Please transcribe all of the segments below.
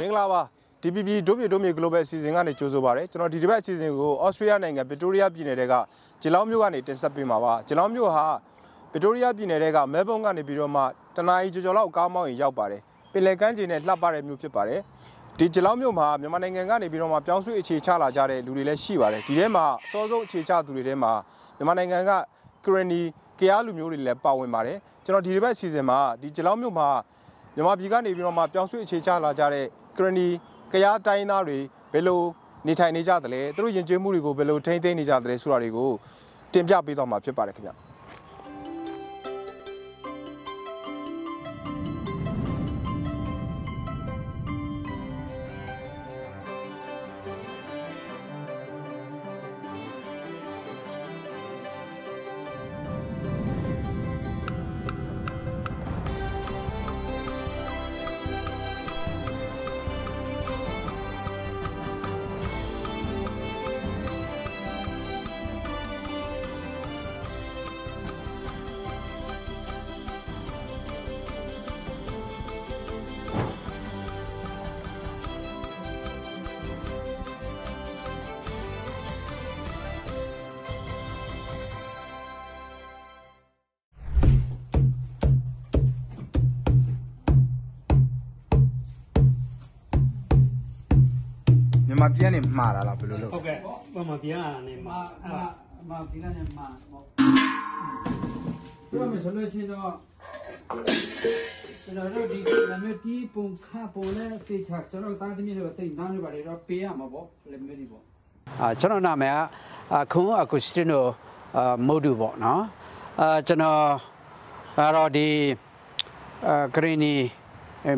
မင်္ဂလာပါ DPP ဒုမြေဒုမြေ Global အစီအစဉ်ကနေကြိုဆိုပါရစေကျွန်တော်ဒီတစ်ပတ်အစီအစဉ်ကိုဩစတြေးလျနိုင်ငံဗစ်တိုးရီးယားပြည်နယ်ကဂျီလောင်းမြို့ကနေတင်ဆက်ပေးမှာပါဂျီလောင်းမြို့ဟာဗစ်တိုးရီးယားပြည်နယ်ကမဲဘုံကနေပြီးတော့မှတနအီကျော်ကျော်လောက်ကားမောင်းရင်ရောက်ပါတယ်ပင်လယ်ကမ်းခြေနဲ့လှပတဲ့မြို့ဖြစ်ပါတယ်ဒီဂျီလောင်းမြို့မှာမြန်မာနိုင်ငံကနေပြီးတော့မှပြောင်းရွှေ့အခြေချလာကြတဲ့လူတွေလည်းရှိပါတယ်ဒီထဲမှာအစောဆုံးအခြေချသူတွေထဲမှာမြန်မာနိုင်ငံကကရနီကရားလူမျိုးတွေလည်းပါဝင်ပါတယ်ကျွန်တော်ဒီတစ်ပတ်အစီအစဉ်မှာဒီဂျီလောင်းမြို့မှာမြန်မာပြည်ကနေပြီးတော့မှပြောင်းရွှေ့အခြေချလာကြတဲ့ ကရနီကရားတိုင်းသားတွေဘယ်လိုနေထိုင်နေကြသလဲသူတို့ယဉ်ကျေးမှုတွေကိုဘယ်လိုထိန်းသိမ်းနေကြသလဲဆိုတာတွေကိုတင်ပြပေးသွားမှာဖြစ်ပါတယ်ခင်ဗျာ မြန်မာပြည်ကနေမှားတာလားဘယ်လိုလုပ်ဟုတ်ကဲ့မမပြန်လာနေမှာအမအမဒီကနေ့မှာပေါ့ပြောမယ်ဆိုလို့ရှိရင်တော့ကျွန်တော်တို့ဒီကနေ့ဒီပုံခပုံနဲ့တေချာကျွန်တော်တာသမီးတွေတိတ်နားနေပါတယ်တော့ပေးရမှာပေါ့လက်မေးဒီပေါ့အာကျွန်တော်နာမည်ကအာခွန်အကူစတီနိုအာမိုဒူပေါ့နော်အာကျွန်တော်ကတော့ဒီအာဂရီနီအဲ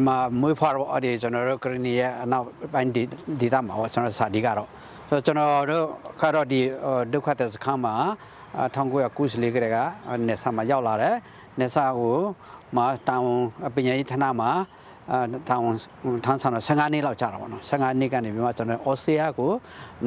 မှာမွေးဖွားတော့အဲ့ဒီကျွန်တော်တို့ဂရီနီရဲ့အနောက်ပိုင်းဒီဒီတာမှာပေါ့ကျွန်တော်စာဒီကတော့ဆိုတော့ကျွန်တော်တို့ကတော့ဒီဒုက္ခတဲ့စခန်းမှာအာ1994ကတည်းကနေဆာမှာရောက်လာတယ်နေဆာကိုမှာတောင်ပညာရေးဌာနမှာအာတောင်ထမ်းဆောင်တော့15နှစ်လောက်ကြာတာပေါ့နော်15နှစ်ကနေပြီးမှကျွန်တော်အော်စတြေးလျကို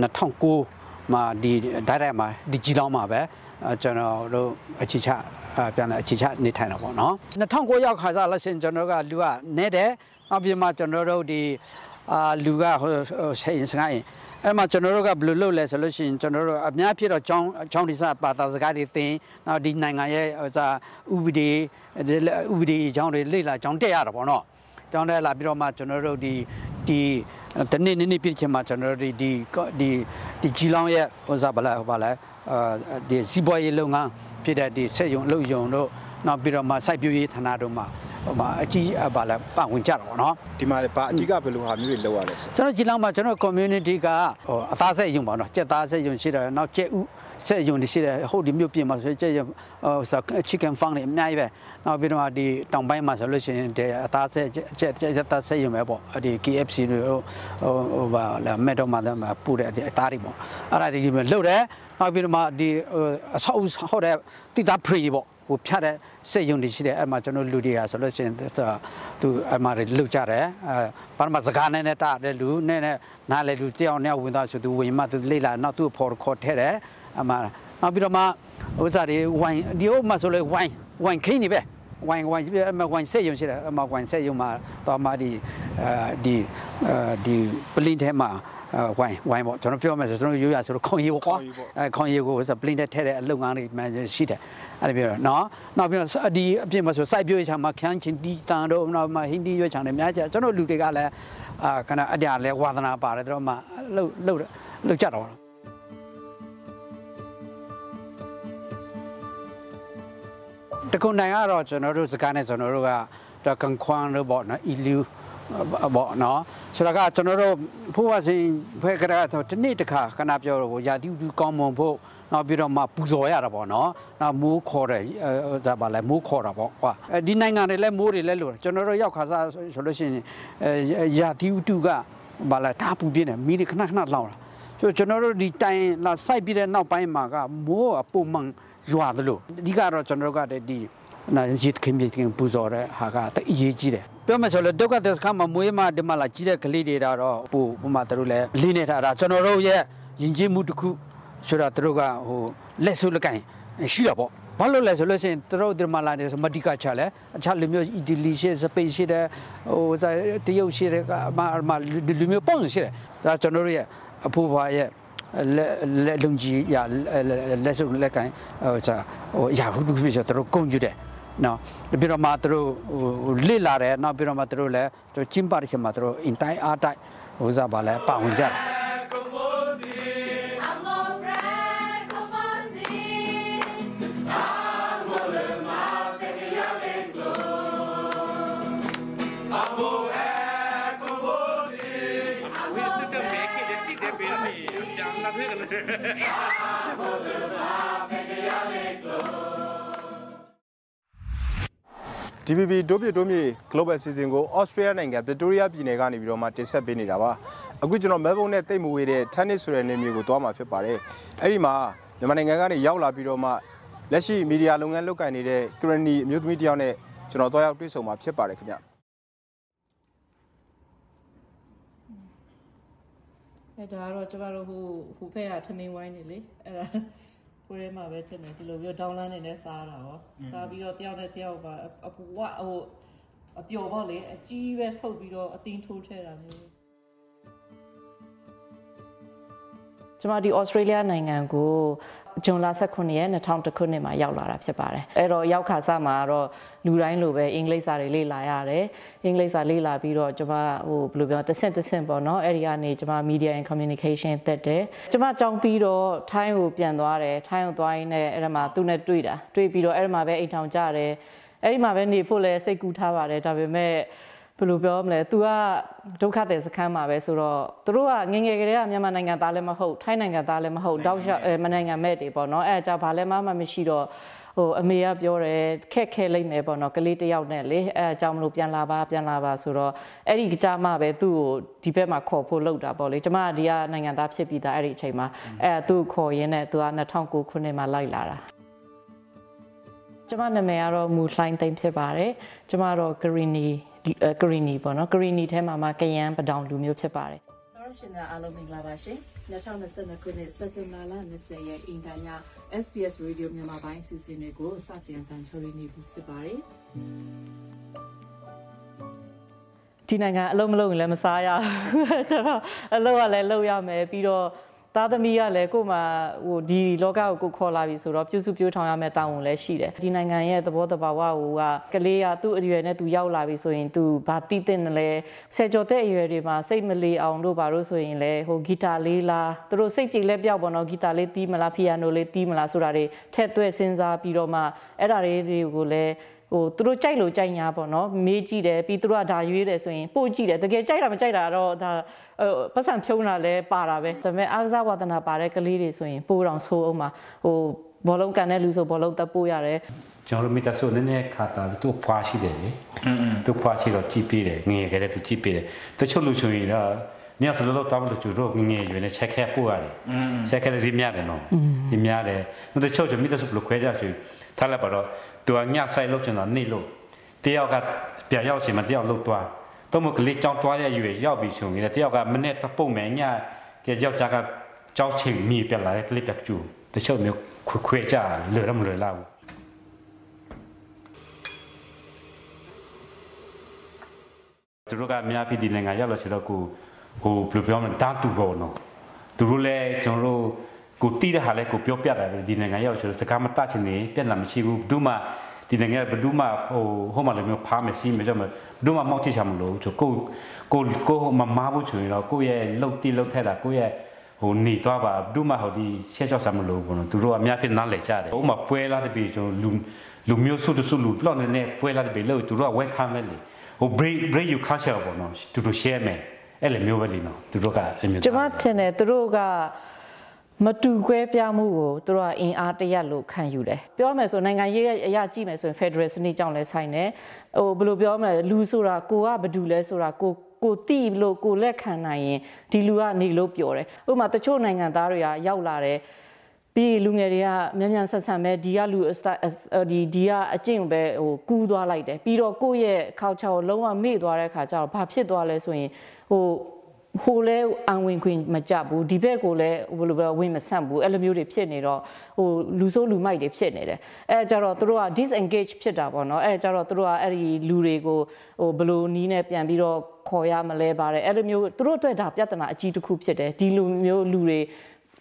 2009 မှာဒီဒိုင်ရက်မှာဒီဂျီလောင်းမှာပဲအဲကျွန်တော်တို့အခြေချအာပြန်လာအခြေချနေထိုင်တာပေါ့နော်2009ရောက်ခါစားလို့ရှိရင်ကျွန်တော်တို့ကလူကနေတယ်နောက်ပြီးမှကျွန်တော်တို့ဒီအာလူကဟိုဆက်ရင်စကားရင်အဲ့မှာကျွန်တော်တို့ကဘယ်လိုလုပ်လဲဆိုလို့ရှိရင်ကျွန်တော်တို့အများဖြစ်တော့ចောင်းចောင်းဒီစာပါတာစကားတွေသင်နောက်ဒီနိုင်ငံရဲ့ဟိုစာဥပဒေဥပဒေចောင်းတွေလေ့လာចောင်းတက်ရတာပေါ့နော်ចောင်းတက်လာပြီးတော့မှကျွန်တော်တို့ဒီဒီ တနေ့နေ့နေ့ပြည့်ချင်မှာကျွန်တော်တို့ဒီဒီဒီဒီဂျီလောင်းရဲ့ဟိုစာဗလားဟိုပါလဲအာဒီစီးပွားရေးလုပ်ငန်းဖြစ်တဲ့ဒီစက်ယုံအလုပ်ယုံတို့နောက်ပြီးတော့မှစိုက်ပျိုးရေးဌာနတို့မှာ ဟိုမှာအကြီးအပါလဲပတ်ဝင်ကြတာပေါ့နော်ဒီမှာဗာအဓိကဘယ်လိုဟာမျိုးတွေလုပ်ရလဲဆိုကျွန်တော်ကြည်လောက်မှာကျွန်တော် community ကဟိုအသားဆက်ယုံပါတော့ကြက်သားဆက်ယုံရှိတယ်နောက်ကြက်ဥဆက်ယုံတွေရှိတယ်ဟိုဒီမြို့ပြင်မှာဆိုကြက်ယုံဟို chicken farm တွေအများကြီးပဲနောက်ပြီးတော့ဒီတောင်ပိုင်းမှာဆိုလို့ရှိရင်ဒီအသားဆက်ကြက်ကြက်သားဆက်ယုံပဲပေါ့ဒီ KFC တွေဟိုဟိုဘာလဲမက်တော့မှာပူတဲ့အသားတွေပေါ့အဲ့ဒါဒီလှုပ်တယ်နောက်ပြီးတော့မှဒီအဆောက်ဟောတဲ့တိတာဖရီပေါ့ ဟိုဖြတ်တဲ့စက်ယုံတွေရှိတယ်အဲ့မှာကျွန်တော်လူတွေကဆိုလို့ရှိရင်သူအဲ့မှာလုတ်ကြတယ်အဲဘာမှစကားနဲ့နဲ့တာတဲ့လူနဲ့နဲ့နားလေလူတယောက်နဲ့ဝင်သွားဆိုသူဝင်မှသူလေ့လာနောက်သူ့ဖော်ခေါ်ထဲတယ်အမှနောက်ပြီးတော့မှဥစားတွေဝိုင်းဒီဥမှာဆိုလေဝိုင်းဝိုင်းခင်းနေပဲဝိုင်းဝိုင်းပြအမဝိုင်းဆက်ယုံရှိတယ်အမဝိုင်းဆက်ယုံမှာတော့မှဒီအဲဒီဒီပလင်းထဲမှာဝိုင်းဝိုင်းပေါ့ကျွန်တော်ပြောမယ်ဆိုကျွန်တော်ရိုးရဆိုတော့ခွန်ရီပေါ့ကွာအဲခွန်ရီကိုဆိုပလင်းထဲထဲတဲ့အလုပ်ငန်းတွေမှရှိတယ် အဲ့ဒါပြောတော့နော်နောက်ပြီးတော့ဒီအပြင်မှာဆိုစိုက်ပျိုးရေးချာမှာခန်းချင်းတီတန်တို့နောက်မှာဟင်းဒီရွက်ချာတွေအများကြီးကျွန်တော်လူတွေကလည်းအာခဏအတရားလဲဝါသနာပါတယ်တို့မှလှုပ်လှုပ်လှုပ်ကြတော့တကုံနိုင်ကတော့ကျွန်တော်တို့စကားနဲ့ကျွန်တော်တို့ကကန်ခွန်တို့ပေါ့နော်အီလူပေါ့နော်ဆိုတော့ကကျွန်တော်တို့ဖိုးဝစင်ဖွဲကြတော့ဒီနေ့တခါခဏပြောတော့ရာသီဥတုကောင်းမွန်ဖို့ နောက်ပြီးတော့မှပူဇော်ရတာပေါ့နော်နောက်မိုးခေါ်တယ်ဒါပါလဲမိုးခေါ်တာပေါ့ကွာဒီနိုင်ငံတွေလဲမိုးတွေလဲလို့ကျွန်တော်တို့ရောက်ခါစားဆိုလို့ရှိရင်ရာသီဥတုကဘာလဲတာပူပြင်းတယ်မီးတွေခဏခဏလောင်တာဆိုကျွန်တော်တို့ဒီတိုင်လာစိုက်ပြီးတဲ့နောက်ပိုင်းမှာကမိုးကပုံမှန်ရွာသလိုအဓိကတော့ကျွန်တော်တို့ကဒီနာရစ်ခင်ပြင်ပူဇော်တဲ့ဟာကတအရေးကြီးတယ်ပြောမယ်ဆိုလို့ဒုက္ခသစ္စခမှာမွေးမှဒီမှာလာကြီးတဲ့ကလေးတွေတော့ပူဟိုမှာတို့လည်းလေးနေထားတာကျွန်တော်တို့ရဲ့ယဉ်ကျေးမှုတစ်ခု ဆိုတော့တို့ကဟိုလက်ဆုပ်လက်ကင်ရှိတာပေါ့ဘာလို့လဲဆိုလို့ရှိရင်သူတို့ဒီမှာလာနေဆိုမဒီကချလဲအခြားလူမျိုးအီတလီရှိစပိန်ရှိတယ်ဟိုတရုတ်ရှိတယ်အမအမလူမျိုးပေါင်းရှိတယ်ဒါကျွန်တော်တို့ရဲ့အဖိုးဖွားရဲ့လက်လက်လုံကြီးရလက်စုပ်လက်ကန်ဟိုစာဟိုရာဟုဒုဖြစ်ဆိုသူတို့ကုန်ယူတယ်နော်ပြီးတော့မှသူတို့ဟိုလစ်လာတယ်နောက်ပြီးတော့မှသူတို့လည်းသူကျင်းပါတဲ့ချိန်မှာသူတို့အင်တိုင်းအားတိုက်ဟိုစားပါလဲပါဝင်ကြတယ် DBB ဒိုးပြဒိုးမြေ Global Season ကို Australia နိုင်ငံ Victoria ပြည်နယ်ကနေပြီးတော့မှတင်ဆက်ပေးနေတာပါအခုကျွန်တော် Melbourne နဲ့တိတ်မဝေးတဲ့ Tennis ဆိုတဲ့နေမျိုးကိုသွားမှာဖြစ်ပါတယ်အဲ့ဒီမှာမြန်မာနိုင်ငံကနေရောက်လာပြီးတော့မှလက်ရှိမီဒီယာလုပ်ငန်းလုပ်ကိုင်နေတဲ့ Granny အမျိုးသမီးတစ်ယောက်နဲ့ကျွန်တော်သွားရောက်တွေ့ဆုံမှာဖြစ်ပါတယ်ခင်ဗျ အဲဒါကတော့ကျမတို့ဟိုဟိုဖက်ကထမင်းဝိုင်းနေလေအဲ့ဒါပွဲမှာပဲထင်တယ်ဒီလိုမျိုးဒေါင်းလန်းနေနဲ့စားတာရောစားပြီးတော့တယောက်နဲ့တယောက်ပါအပူကဟိုအပျော်ပေါ့လေအကြီးပဲဆုပ်ပြီးတော့အတင်းထိုးထဲတာမျိုးကျမဒီဩစတြေးလျနိုင်ငံကို ဂျွန်လ18ရက်2000ခုနှစ်မှာရောက်လာတာဖြစ်ပါတယ်အဲ့တော့ရောက်ခါစမှာတော့လူတိုင်းလိုပဲအင်္ဂလိပ်စာတွေလေ့လာရတယ်အင်္ဂလိပ်စာလေ့လာပြီးတော့ကျမဟိုဘယ်လိုပြောတဆင့်တဆင့်ပေါ့နော်အဲ့ဒီကနေကျမ media and communication တက်တယ်ကျမကြောင်းပြီးတော့ထိုင်းကိုပြန်သွားတယ်ထိုင်းကိုသွားရင်းနဲ့အဲ့ဒါမှသူ့နဲ့တွေ့တာတွေ့ပြီးတော့အဲ့ဒီမှာပဲအိမ်ထောင်ကြတယ်အဲ့ဒီမှာပဲနေဖို့လဲစိတ်ကူးထားပါတယ်ဒါပေမဲ့ ဘယ်လိုပြောမလဲ तू ကဒုက္ခတဲ့စခန်းမှာပဲဆိုတော့သူတို့ကငငယ်ကလေးကမြန်မာနိုင်ငံသားလည်းမဟုတ်ထိုင်းနိုင်ငံသားလည်းမဟုတ်တောက်လျှောက်အဲမနိုင်ငံမဲ့တွေပေါ့နော်အဲအကြောင်းဘာလဲမှမမရှိတော့ဟိုအမေကပြောတယ်ခက်ခဲလိုက်မယ်ပေါ့နော်ကလေးတစ်ယောက်နဲ့လေအဲအကြောင်းမလို့ပြန်လာပါပြန်လာပါဆိုတော့အဲ့ဒီကြမှာပဲသူ့ကိုဒီဘက်မှာခေါ်ဖို့လုပ်တာပေါ့လေကျမကဒီကနိုင်ငံသားဖြစ်ပြီးသားအဲ့ဒီအချိန်မှာအဲသူ့ကိုခေါ်ရင်းနဲ့သူက2009ခုနှစ်မှာလိုက်လာတာကျမနာမည်ကတော့မူလှိုင်းသိမ့်ဖြစ်ပါတယ်ကျမတော့ Greeny Greeny ပေါ့နော် Greeny ထဲမှာမှကယန်းပဒေါင်လူမျိုးဖြစ်ပါတယ်တော်ရှင်များအားလုံးမင်္ဂလာပါရှင်2022ခုနှစ်စက်တင်ဘာလ20ရက်အင်္ဂါည SBS Radio မြန်မာပိုင်းအစီအစဉ်တွေကိုစတင်တန်ချိုရီနေပြီဖြစ်ပါတယ်ဒီနိုင်ငံအလုံးမလုံးရင်လည်းမစားရဘူးကျွန်တော်အလုံးကလည်းလုံးရမယ်ပြီးတော့ သားသမီးကလည်းကို့မှာဟိုဒီလောကကိုကိုခေါ်လာပြီဆိုတော့ပြုစုပြောထောင်ရမယ့်တာဝန်လည်းရှိတယ်ဒီနိုင်ငံရဲ့သဘောတဘာဝဟိုကကလေးကသူ့အရွယ်နဲ့သူရောက်လာပြီဆိုရင်သူဘာတိတဲ့နလဲဆယ်ကျော်တဲ့အရွယ်တွေမှာစိတ်မလီအောင်တို့ဘာလို့ဆိုရင်လဲဟိုဂီတာလေးလားသူတို့စိတ်ပြေလဲပြောက်ပေါ့နော်ဂီတာလေးတီးမလားဖီယာနိုလေးတီးမလားဆိုတာတွေထက်သွဲစဉ်းစားပြီးတော့မှအဲ့ဒါလေးတွေကိုလည်း ဟိုသူတို့ကြိုက်လို့ကြိုက်ညာပေါ့နော်မေးကြည့်တယ်ပြီးသူတို့ကဒါရွေးတယ်ဆိုရင်ပို့ကြည့်တယ်တကယ်ကြိုက်တာမကြိုက်တာတော့ဒါဟိုပတ်စံဖြုံးတာလဲပါတာပဲဒါပေမဲ့အားကစားဝါသနာပါတဲ့ကလေးတွေဆိုရင်ပို့တော်ဆိုးအောင်မှာဟိုဘောလုံးကန်တဲ့လူဆိုဘောလုံးတက်ပို့ရတယ်ကျွန်တော်တို့မိသားစုနည်းနည်းခါတာသူ့ဖွာရှိတယ်လေသူ့ဖွာရှိတော့ကြည့်ပေးတယ်ငငယ်ကလေးသူကြည့်ပေးတယ်တချို့လူချိုရင်တော့ညဆိုတော့တောင်းလို့ကျတော့ငငယ်ရွယ်နဲ့ချက်ခဲပို့ရတယ်ချက်ခဲစီများတယ်နော်ဒီများတယ်တချို့ကျွန်မိသားစုဘလို့ခွဲကြဆိုထားလိုက်ပါတော့ သူကညဆိုင်လို့ကျွန်တော်နေလို့တယောက်ကပြန်ရောက်ချင်မှတယောက်လို့သွားတော့မကလေးကြောင်းသွားရရွယ်ရောက်ပြီဆိုရင်တယောက်ကမနဲ့ပုံမယ်ညကယောက်ျားကကြောက်ချင်မိပြန်လာတဲ့ကလေးပြကျူတချို့မျိုးခွခွဲကြလွယ်တော့မလွယ်လောက်သူတို့ကအများပြည်ဒီနိုင်ငံရောက်လို့ဆိုတော့ကိုဟိုဘယ်လိုပြောမလဲတာတူပေါ့နော်သူတို့လည်းကျွန်တော်တို့ ကိုတီးတဲ့ဟာလည်းကိုပြောပြတာပဲဒီနိုင်ငံရောက်ဆိုတော့စကားမတတ်ချင်နေပြက်လာမရှိဘူးဘယ်သူမှဒီနိုင်ငံဘယ်သူမှဟိုဟိုမှာလည်းမျိုးဖားမယ်စီးမယ်ကြောင့်ဘယ်သူမှမောက်ချချမလို့ဆိုကိုကိုကိုမမဘူးဆိုရင်တော့ကိုရဲ့လှုပ်တီးလှုပ်ထဲတာကိုရဲ့ဟိုနေသွားပါဘယ်သူမှဟိုဒီရှက်ချောက်စမလို့ဘောနော်သူတို့အများဖြစ်နားလေကြတယ်ဟိုမှာပွဲလာတဲ့ပြည်ကျွန်တော်လူလူမျိုးစုတစုလူပလော့နေနေပွဲလာတဲ့ပြည်လို့သူတို့က welcome ပဲလေဟို break break you culture ပေါ့နော်သူတို့ share မယ်အဲ့လိုမျိုးပဲလीနော်သူတို့ကအဲ့မျိုးကျမထင်တယ်သူတို့က မတူကွဲပြားမှုကိုသူတို့ကအင်အားတရက်လို့ခံယူတယ်ပြောမယ်ဆိုနိုင်ငံရေးအရာကြည့်မယ်ဆိုရင် Federal စနစ်ကြောင့်လဲဆိုင်တယ်ဟိုဘယ်လိုပြောမလဲလူဆိုတာကိုကဘာတူလဲဆိုတာကိုကိုတိလို့ကိုလက်ခံနိုင်ရင်ဒီလူကနေလို့ပြောတယ်ဥပမာတချို့နိုင်ငံသားတွေကရောက်လာတယ်ပြီးလူငယ်တွေကမြန်မြန်ဆက်ဆံပဲဒီကလူဒီဒီကအကျင့်ကိုပဲဟိုကူးသွားလိုက်တယ်ပြီးတော့ကိုယ့်ရဲ့ culture ကိုလုံးဝမေ့သွားတဲ့ခါကျတော့ဘာဖြစ်သွားလဲဆိုရင်ဟို ဟိုလဲအံဝင်ခွင်မကြဘူးဒီဘက်ကိုလည်းဘယ်လိုပဲဝင်မဆန့်ဘူးအဲ့လိုမျိုးတွေဖြစ်နေတော့ဟိုလူဆိုးလူမိုက်တွေဖြစ်နေတယ်အဲကြတော့သူတို့က disengage ဖြစ်တာပေါ့နော်အဲကြတော့သူတို့ကအဲ့ဒီလူတွေကိုဟိုဘယ်လိုနီးနဲ့ပြန်ပြီးတော့ခေါ်ရမလဲပါတယ်အဲ့လိုမျိုးသူတို့အတွက်ဒါပြဿနာအကြီးတစ်ခုဖြစ်တယ်ဒီလိုမျိုးလူတွေ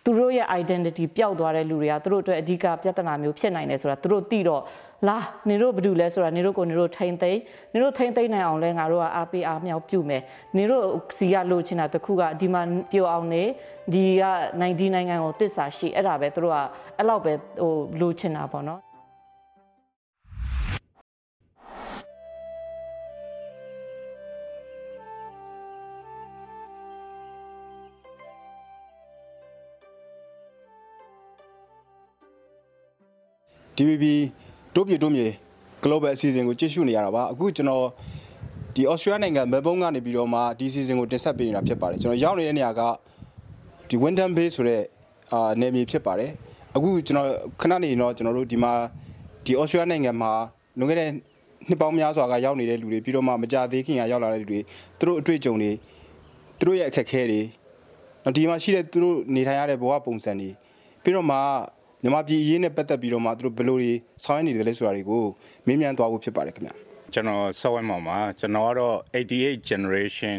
သူတို့ရဲ့ identity ပျောက်သွားတဲ့လူတွေကသူတို့အတွက်အဓိကပြဿနာမျိုးဖြစ်နိုင်တယ်ဆိုတာသူတို့သိတော့ လာနေတို့ဘာလို့လဲဆိုတာနေတို့ကိုနေတို့ထိမ့်သိမ့်နေတို့ထိမ့်သိမ့်နိုင်အောင်လဲငါတို့ကအားပေးအားမြောက်ပြုမယ်နေတို့စီကလိုချင်တာတစ်ခုကဒီမှာပြိုအောင်နေဒီကနိုင်ဒီနိုင်ငံကိုတစ္ဆာရှိအဲ့ဒါပဲသူတို့ကအဲ့လောက်ပဲဟိုလိုချင်တာပေါ့နော် DVB တို့ပြည်တို့မြေ global အစီအစဉ်ကိုကြည့်ရှုနေရတာပါအခုကျွန်တော်ဒီ Australia နိုင်ငံမဲဘုံကနေပြီးတော့မှဒီစီစဉ်ကိုတင်ဆက်ပေးနေတာဖြစ်ပါတယ်ကျွန်တော်ရောက်နေတဲ့နေရာကဒီ Windham Bay ဆိုတဲ့အာနယ်မြေဖြစ်ပါတယ်အခုကျွန်တော်ခဏနေတော့ကျွန်တော်တို့ဒီမှာဒီ Australia နိုင်ငံမှာလွန်ခဲ့တဲ့နှစ်ပေါင်းများစွာကရောက်နေတဲ့လူတွေပြီးတော့မှမကြသေးခင်ကရောက်လာတဲ့လူတွေသူတို့အတွေ့အကြုံတွေသူတို့ရဲ့အခက်အခဲတွေနော်ဒီမှာရှိတဲ့သူတို့နေထိုင်ရတဲ့ဘဝပုံစံတွေပြီးတော့မှ မြန်မာပြည်အရေးနဲ့ပတ်သက်ပြီးတော့မှသူတို့ဘယ်လိုတွေဆောင်ရွက်နေတယ်လဲဆိုတာတွေကိုမေးမြန်းသွားဖို့ဖြစ်ပါတယ်ခင်ဗျာကျွန်တော်စောဝဲမောင်ပါကျွန်တော်ကတော့88 generation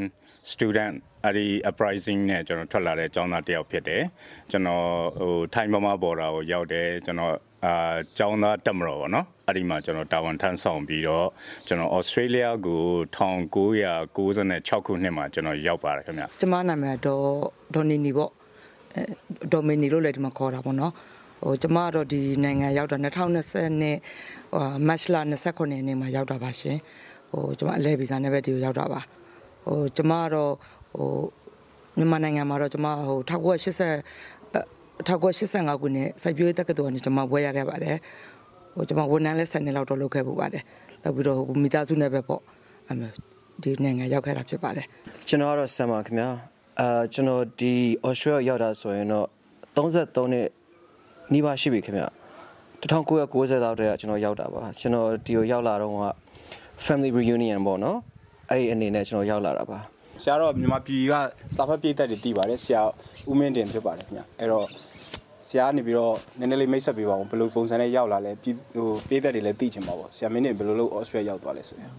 student အဲ့ဒီ uprising နဲ့ကျွန်တော်ထွက်လာတဲ့ကျောင်းသားတစ်ယောက်ဖြစ်တယ်ကျွန်တော်ဟိုထိုင်းမမဘော်ဒါကိုရောက်တယ်ကျွန်တော်အာကျောင်းသားတက်မတော်ပေါ့နော်အဲ့ဒီမှာကျွန်တော်တာဝန်ထမ်းဆောင်ပြီးတော့ကျွန်တော် Australia ကို1996ခုနှစ်မှာကျွန်တော်ရောက်ပါတယ်ခင်ဗျကျမနာမည်တော့ဒေါ်နီနီပေါ့အဲဒေါ်မီနီလို့လည်းဒီမှာခေါ်တာပေါ့နော် ဟိုကျမကတော့ဒီနိုင်ငံရောက်တာ2020နှစ်ဟိုမတ်လ29ရက်နေ့မှာရောက်တာပါရှင်ဟိုကျမအလဲဗီဇာနဲ့ပဲဒီကိုရောက်တာပါဟိုကျမကတော့ဟိုမြန်မာနိုင်ငံမှာတော့ကျမဟို1980 1985ခုနှစ်စိုက်ပျိုးရေးတက္ကသိုလ်ကနေကျမဘွဲရခဲ့ပါတယ်ဟိုကျမဝန်ထမ်းလက်ဆက်နှစ်လောက်တော့လုပ်ခဲ့ပူပါတယ်လုပ်ပြီးတော့ဟိုမိသားစုနဲ့ပဲပေါ့အဲ့လိုဒီနိုင်ငံရောက်ခဲ့တာဖြစ်ပါတယ်ကျွန်တော်ကတော့ဆမ်ပါခင်ဗျာအာကျွန်တော်ဒီ Australia ရောက်တာဆိုရင်တော့33နှစ် နီးပါးရှိပြီခင်ဗျာ1990လောက်တည်းကကျွန်တော်ရောက်တာပါကျွန်တော်ဒီကိုရောက်လာတော့က family reunion ပေါ့နော်အဲ့ဒီအနေနဲ့ကျွန်တော်ရောက်လာတာပါဆရာတော့မြန်မာပြည်ကစာဖတ်ပြည်သက်တွေတည်ပါတယ်ဆရာဦးမင်းတင်ဖြစ်ပါတယ်ခင်ဗျာအဲ့တော့ဆရာနေပြီးတော့နည်းနည်းလေးမိတ်ဆက်ပေးပါဦးဘယ်လိုပုံစံနဲ့ရောက်လာလဲပြည်ဟိုပြည်သက်တွေလည်းသိချင်ပါပေါ့ဆရာမင်းတင်ဘယ်လိုလုပ် Australia ရောက်သွားလဲဆိုရင်